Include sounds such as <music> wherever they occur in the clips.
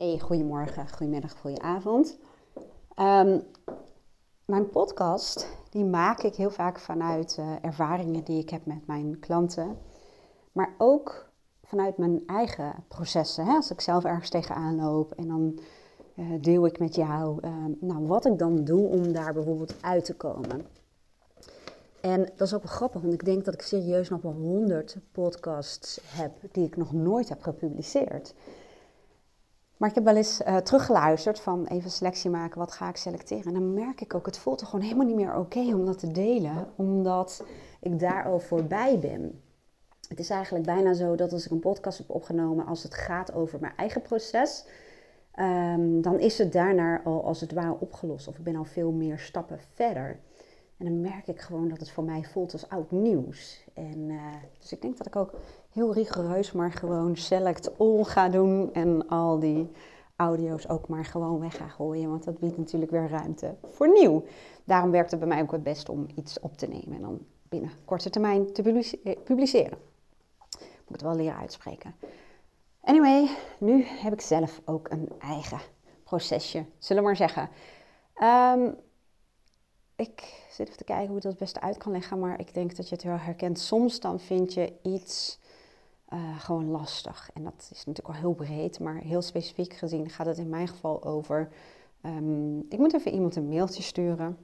Hey, goedemorgen, goedemiddag, goedenavond. Um, mijn podcast die maak ik heel vaak vanuit uh, ervaringen die ik heb met mijn klanten. Maar ook vanuit mijn eigen processen. Hè? Als ik zelf ergens tegenaan loop en dan uh, deel ik met jou uh, nou, wat ik dan doe om daar bijvoorbeeld uit te komen. En dat is ook wel grappig, want ik denk dat ik serieus nog wel honderd podcasts heb die ik nog nooit heb gepubliceerd. Maar ik heb wel eens uh, teruggeluisterd van even selectie maken, wat ga ik selecteren? En dan merk ik ook, het voelt er gewoon helemaal niet meer oké om dat te delen, omdat ik daar al voorbij ben. Het is eigenlijk bijna zo dat als ik een podcast heb opgenomen, als het gaat over mijn eigen proces, um, dan is het daarna al als het ware opgelost. Of ik ben al veel meer stappen verder. En dan merk ik gewoon dat het voor mij voelt als oud nieuws. En, uh, dus ik denk dat ik ook heel rigoureus maar gewoon select all ga doen. En al die audio's ook maar gewoon weg ga gooien. Want dat biedt natuurlijk weer ruimte voor nieuw. Daarom werkt het bij mij ook het best om iets op te nemen. En dan binnen korte termijn te publiceren. Moet het wel leren uitspreken. Anyway, nu heb ik zelf ook een eigen procesje, zullen we maar zeggen. Um, ik zit even te kijken hoe ik dat het beste uit kan leggen, maar ik denk dat je het wel herkent. Soms dan vind je iets uh, gewoon lastig. En dat is natuurlijk al heel breed, maar heel specifiek gezien gaat het in mijn geval over... Um, ik moet even iemand een mailtje sturen.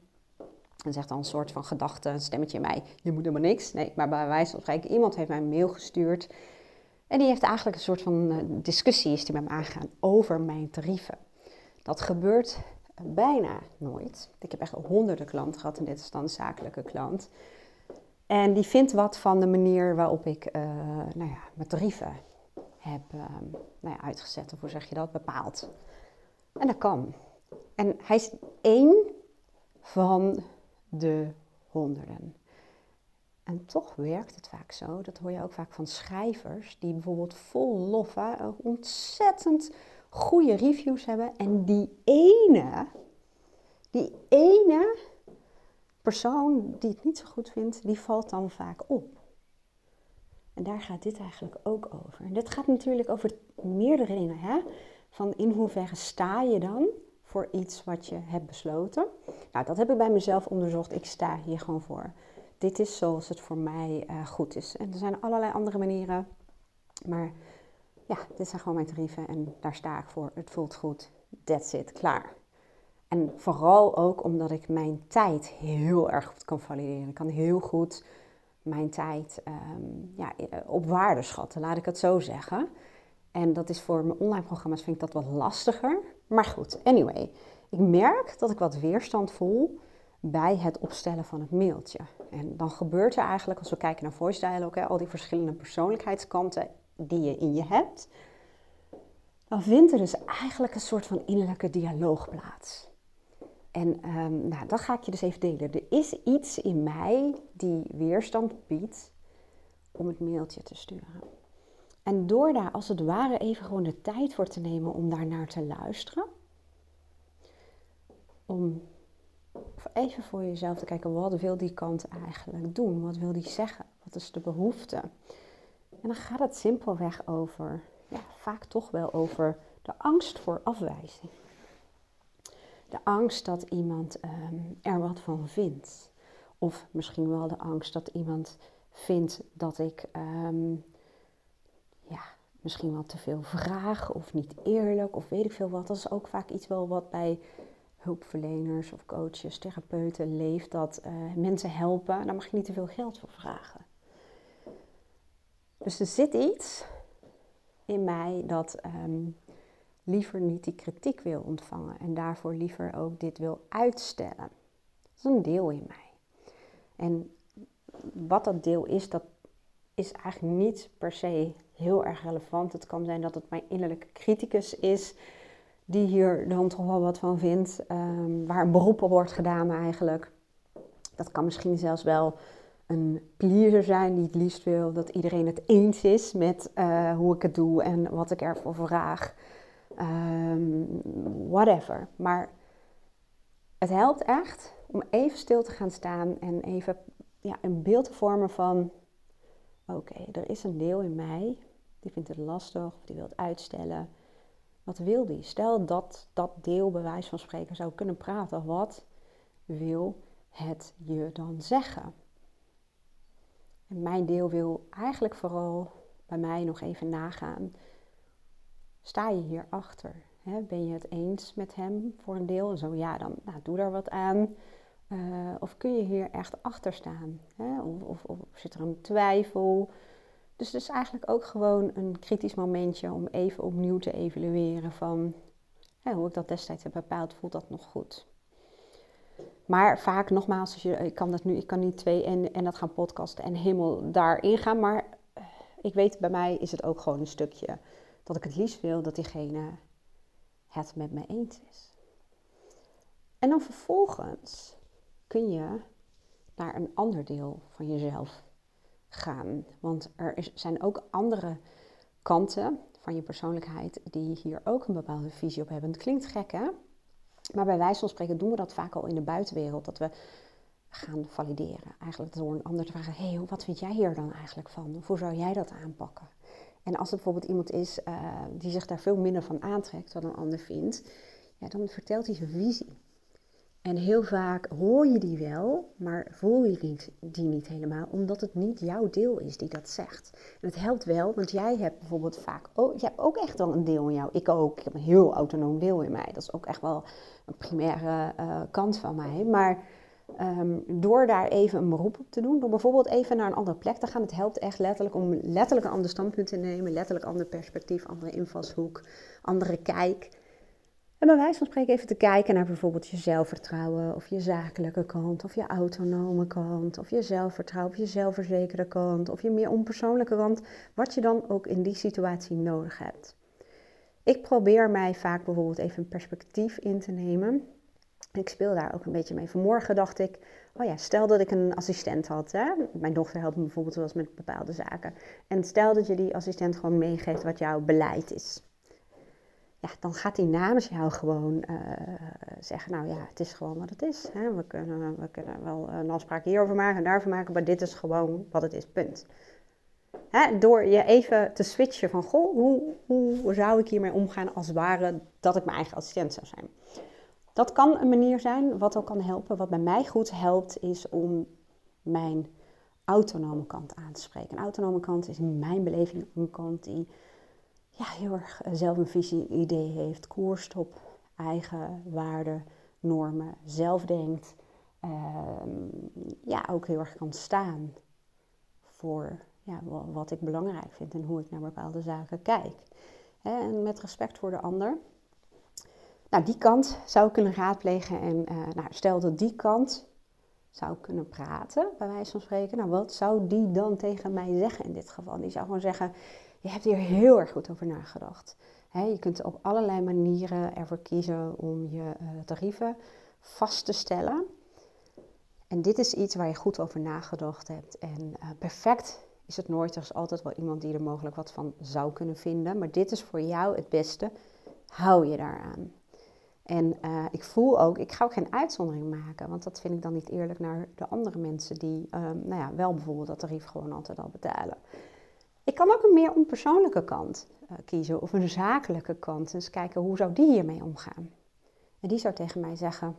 En zegt dan een soort van gedachte, een stemmetje in mij, je moet helemaal niks. Nee, maar bij wijze van spreken, iemand heeft mij een mail gestuurd. En die heeft eigenlijk een soort van uh, discussie is die met me aangegaan over mijn tarieven. Dat gebeurt bijna nooit. Ik heb echt honderden klanten gehad en dit is dan een zakelijke klant. En die vindt wat van de manier waarop ik uh, nou ja, mijn tarieven heb uh, nou ja, uitgezet, of hoe zeg je dat, bepaald. En dat kan. En hij is één van de honderden. En toch werkt het vaak zo, dat hoor je ook vaak van schrijvers, die bijvoorbeeld vol lof, ontzettend goede reviews hebben. En die ene, die ene persoon die het niet zo goed vindt, die valt dan vaak op. En daar gaat dit eigenlijk ook over. En dit gaat natuurlijk over meerdere dingen. Hè? Van in hoeverre sta je dan voor iets wat je hebt besloten? Nou, dat heb ik bij mezelf onderzocht. Ik sta hier gewoon voor. Dit is zoals het voor mij uh, goed is. En er zijn allerlei andere manieren. Maar ja, dit zijn gewoon mijn tarieven en daar sta ik voor. Het voelt goed. That's it. Klaar. En vooral ook omdat ik mijn tijd heel erg goed kan valideren. Ik kan heel goed mijn tijd um, ja, op waarde schatten, laat ik het zo zeggen. En dat is voor mijn online programma's vind ik dat wat lastiger. Maar goed, anyway. Ik merk dat ik wat weerstand voel bij het opstellen van het mailtje. En dan gebeurt er eigenlijk, als we kijken naar voice dialogue, al die verschillende persoonlijkheidskanten die je in je hebt, dan vindt er dus eigenlijk een soort van innerlijke dialoog plaats. En um, nou, dat ga ik je dus even delen. Er is iets in mij die weerstand biedt om het mailtje te sturen. En door daar als het ware even gewoon de tijd voor te nemen om daar naar te luisteren. Om even voor jezelf te kijken, wat wil die kant eigenlijk doen? Wat wil die zeggen? Wat is de behoefte? En dan gaat het simpelweg over, ja, vaak toch wel over de angst voor afwijzing. De angst dat iemand um, er wat van vindt. Of misschien wel de angst dat iemand vindt dat ik um, ja, misschien wel te veel vraag of niet eerlijk of weet ik veel wat. Dat is ook vaak iets wel wat bij hulpverleners of coaches, therapeuten leeft. Dat uh, mensen helpen, daar mag je niet te veel geld voor vragen. Dus er zit iets in mij dat um, liever niet die kritiek wil ontvangen en daarvoor liever ook dit wil uitstellen. Dat is een deel in mij. En wat dat deel is, dat is eigenlijk niet per se heel erg relevant. Het kan zijn dat het mijn innerlijke criticus is, die hier dan toch wel wat van vindt, um, waar een beroep op wordt gedaan eigenlijk. Dat kan misschien zelfs wel een pleaser zijn die het liefst wil dat iedereen het eens is met uh, hoe ik het doe en wat ik ervoor vraag. Um, whatever. Maar het helpt echt om even stil te gaan staan en even ja, een beeld te vormen van: oké, er is een deel in mij die vindt het lastig die wil het uitstellen. Wat wil die? Stel dat dat deel, bij wijze van spreken, zou kunnen praten. Wat wil het je dan zeggen? En mijn deel wil eigenlijk vooral bij mij nog even nagaan. Sta je hierachter? Ben je het eens met hem voor een deel? Zo ja, dan nou, doe daar wat aan. Uh, of kun je hier echt achter staan? Hè? Of, of, of, zit er een twijfel? Dus het is eigenlijk ook gewoon een kritisch momentje om even opnieuw te evalueren van hè, hoe ik dat destijds heb bepaald, voelt dat nog goed? Maar vaak nogmaals, als je, ik kan dat nu, ik kan niet twee en, en dat gaan podcasten en helemaal daarin gaan. Maar eh, ik weet, bij mij is het ook gewoon een stukje dat ik het liefst wil dat diegene het met me eens is. En dan vervolgens kun je naar een ander deel van jezelf gaan. Want er is, zijn ook andere kanten van je persoonlijkheid die hier ook een bepaalde visie op hebben. Het klinkt gek hè? Maar bij wijze van spreken doen we dat vaak al in de buitenwereld. Dat we gaan valideren. Eigenlijk door een ander te vragen: hé, hey, wat vind jij hier dan eigenlijk van? Hoe zou jij dat aanpakken? En als er bijvoorbeeld iemand is uh, die zich daar veel minder van aantrekt dan een ander vindt, ja, dan vertelt hij zijn visie. En heel vaak hoor je die wel, maar voel je die niet helemaal, omdat het niet jouw deel is die dat zegt. En het helpt wel, want jij hebt bijvoorbeeld vaak, oh, je hebt ook echt wel een deel in jou. Ik ook, ik heb een heel autonoom deel in mij. Dat is ook echt wel een primaire uh, kant van mij. Maar um, door daar even een beroep op te doen, door bijvoorbeeld even naar een andere plek te gaan, het helpt echt letterlijk om letterlijk een ander standpunt te nemen, letterlijk ander perspectief, andere invalshoek, andere kijk. En bij wijze van spreken even te kijken naar bijvoorbeeld je zelfvertrouwen, of je zakelijke kant, of je autonome kant, of je zelfvertrouwen, of je zelfverzekerde kant, of je meer onpersoonlijke kant, wat je dan ook in die situatie nodig hebt. Ik probeer mij vaak bijvoorbeeld even een perspectief in te nemen. Ik speel daar ook een beetje mee. Vanmorgen dacht ik, oh ja, stel dat ik een assistent had. Hè? Mijn dochter helpt me bijvoorbeeld wel eens met bepaalde zaken. En stel dat je die assistent gewoon meegeeft wat jouw beleid is ja, dan gaat hij namens jou gewoon uh, zeggen, nou ja, het is gewoon wat het is. Hè? We, kunnen, we kunnen wel een afspraak hierover maken en daarover maken, maar dit is gewoon wat het is, punt. Hè? Door je even te switchen van, goh, hoe, hoe zou ik hiermee omgaan als het ware dat ik mijn eigen assistent zou zijn. Dat kan een manier zijn, wat ook kan helpen. Wat bij mij goed helpt, is om mijn autonome kant aan te spreken. Een autonome kant is in mijn beleving een kant die ja, heel erg eh, zelf een visie, idee heeft, koerst op eigen waarden, normen, zelf denkt. Ehm, ja, ook heel erg kan staan voor ja, wat ik belangrijk vind en hoe ik naar bepaalde zaken kijk. en met respect voor de ander. Nou, die kant zou ik kunnen raadplegen en uh, nou, stel dat die kant zou kunnen praten, bij wijze van spreken. Nou, wat zou die dan tegen mij zeggen in dit geval? Die zou gewoon zeggen, je hebt hier heel erg goed over nagedacht. je kunt op allerlei manieren ervoor kiezen om je uh, tarieven vast te stellen. En dit is iets waar je goed over nagedacht hebt. En uh, perfect is het nooit. Er is altijd wel iemand die er mogelijk wat van zou kunnen vinden. Maar dit is voor jou het beste. Hou je daaraan. En uh, ik voel ook, ik ga ook geen uitzondering maken, want dat vind ik dan niet eerlijk naar de andere mensen die um, nou ja, wel bijvoorbeeld dat tarief gewoon altijd al betalen. Ik kan ook een meer onpersoonlijke kant uh, kiezen of een zakelijke kant. Dus kijken hoe zou die hiermee omgaan. En die zou tegen mij zeggen,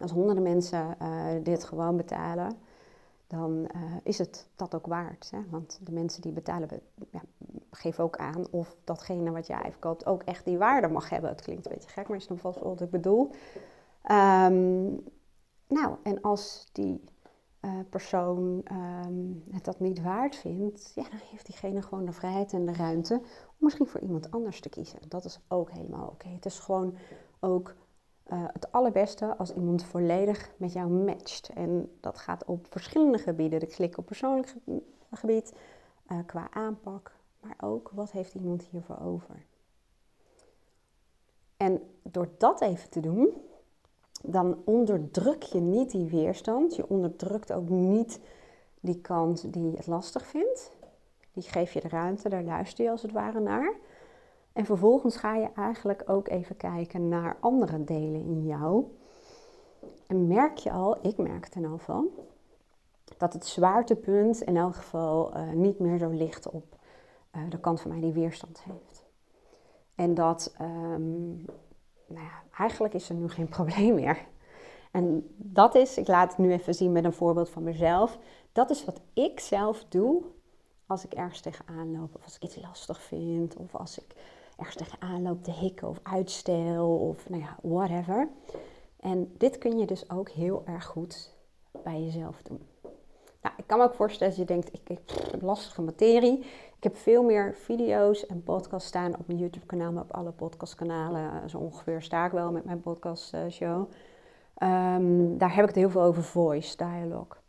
als honderden mensen uh, dit gewoon betalen, dan uh, is het dat ook waard. Hè? Want de mensen die betalen, ja, geven ook aan of datgene wat jij verkoopt ook echt die waarde mag hebben. Het klinkt een beetje gek, maar is dan vast wat ik bedoel. Um, nou, en als die uh, persoon um, het dat niet waard vindt, ja, dan heeft diegene gewoon de vrijheid en de ruimte om misschien voor iemand anders te kiezen. Dat is ook helemaal oké. Het is gewoon ook uh, het allerbeste als iemand volledig met jou matcht. En dat gaat op verschillende gebieden. Ik klik op persoonlijk gebied, uh, qua aanpak, maar ook wat heeft iemand hiervoor over. En door dat even te doen, dan onderdruk je niet die weerstand. Je onderdrukt ook niet die kant die het lastig vindt. Die geef je de ruimte, daar luister je als het ware naar. En vervolgens ga je eigenlijk ook even kijken naar andere delen in jou. En merk je al, ik merk het er al van, dat het zwaartepunt in elk geval uh, niet meer zo ligt op uh, de kant van mij die weerstand heeft. En dat, ehm, nou ja, eigenlijk is er nu geen <laughs> probleem meer. En dat is, ik laat het nu even zien met een voorbeeld van mezelf. Dat is wat ik zelf doe als ik ergens tegenaan loop. Of als ik iets lastig vind. Of als ik ergens tegenaan loop te hikken of uitstel. Of nou ja, whatever. En dit kun je dus ook heel erg goed bij jezelf doen. Nou, ik kan me ook voorstellen dat je denkt, ik, ik heb lastige materie. Ik heb veel meer video's en podcasts staan op mijn YouTube kanaal, maar op alle podcastkanalen. Zo ongeveer sta ik wel met mijn podcastshow. Um, daar heb ik het heel veel over voice dialogue.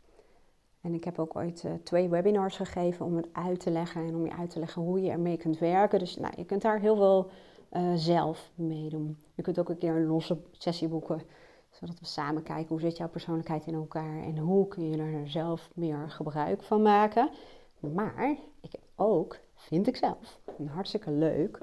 En ik heb ook ooit uh, twee webinars gegeven om het uit te leggen en om je uit te leggen hoe je ermee kunt werken. Dus nou, je kunt daar heel veel uh, zelf mee doen. Je kunt ook een keer een losse sessie boeken, zodat we samen kijken hoe zit jouw persoonlijkheid in elkaar en hoe kun je er zelf meer gebruik van maken. Maar ik heb ook, vind ik zelf, een hartstikke leuk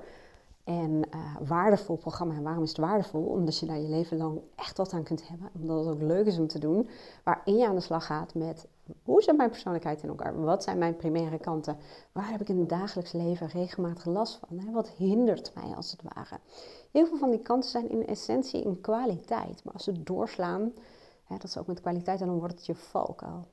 en uh, waardevol programma. En waarom is het waardevol? Omdat je daar je leven lang echt wat aan kunt hebben. Omdat het ook leuk is om te doen. Waarin je aan de slag gaat met hoe zit mijn persoonlijkheid in elkaar? Wat zijn mijn primaire kanten? Waar heb ik in het dagelijks leven regelmatig last van? Wat hindert mij als het ware? Heel veel van die kanten zijn in essentie een kwaliteit. Maar als ze doorslaan, hè, dat is ook met kwaliteit, en dan wordt het je valkuil.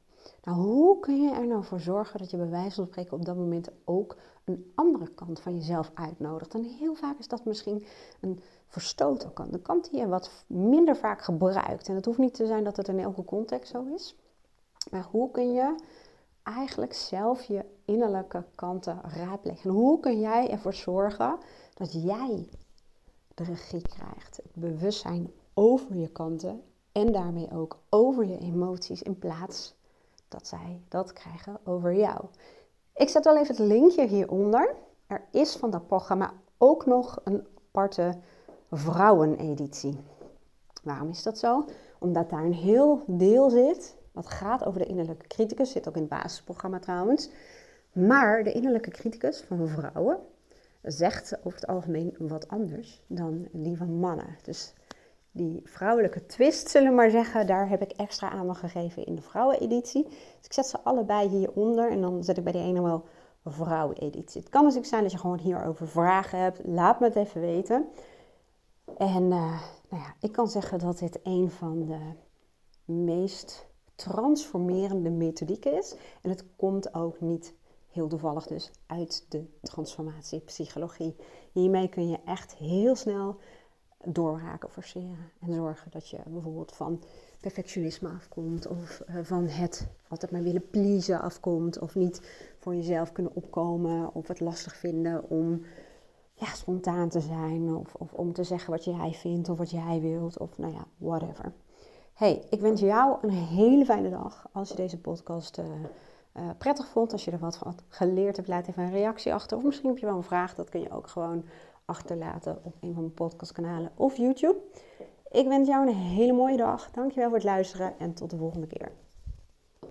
Nou, hoe kun je er nou voor zorgen dat je bij wijze van spreken op dat moment ook een andere kant van jezelf uitnodigt? En heel vaak is dat misschien een verstoten kant, een kant die je wat minder vaak gebruikt. En het hoeft niet te zijn dat het in elke context zo is. Maar hoe kun je eigenlijk zelf je innerlijke kanten raadplegen? En hoe kun jij ervoor zorgen dat jij de regie krijgt, het bewustzijn over je kanten en daarmee ook over je emoties in plaats dat zij dat krijgen over jou. Ik zet wel even het linkje hieronder. Er is van dat programma ook nog een aparte vrouweneditie. Waarom is dat zo? Omdat daar een heel deel zit wat gaat over de innerlijke criticus. Zit ook in het basisprogramma trouwens. Maar de innerlijke criticus van vrouwen zegt over het algemeen wat anders dan die van mannen. Dus die vrouwelijke twist, zullen we maar zeggen, daar heb ik extra aandacht gegeven in de vrouweneditie. Dus ik zet ze allebei hieronder en dan zet ik bij de ene wel vrouweneditie. Het kan natuurlijk zijn dat je gewoon hierover vragen hebt. Laat me het even weten. En uh, nou ja, ik kan zeggen dat dit een van de meest transformerende methodiek is. En het komt ook niet heel toevallig dus uit de transformatiepsychologie. Hiermee kun je echt heel snel doorhaken, forceren. En zorgen dat je bijvoorbeeld van perfectionisme afkomt. Of eh, van het altijd maar willen pleasen afkomt. Of niet voor jezelf kunnen opkomen. Of het lastig vinden om ja, spontaan te zijn. Of, of om te zeggen wat jij vindt of wat jij wilt. Of nou ja, whatever. Hey, ik wens jou een hele fijne dag. Als je deze podcast uh, uh, prettig vond, als je er wat geleerd hebt, laat even een reactie achter. Of misschien heb je wel een vraag, dat kun je ook gewoon achterlaten op een van mijn podcastkanalen of YouTube. Ik wens jou een hele mooie dag. Dankjewel voor het luisteren en tot de volgende keer.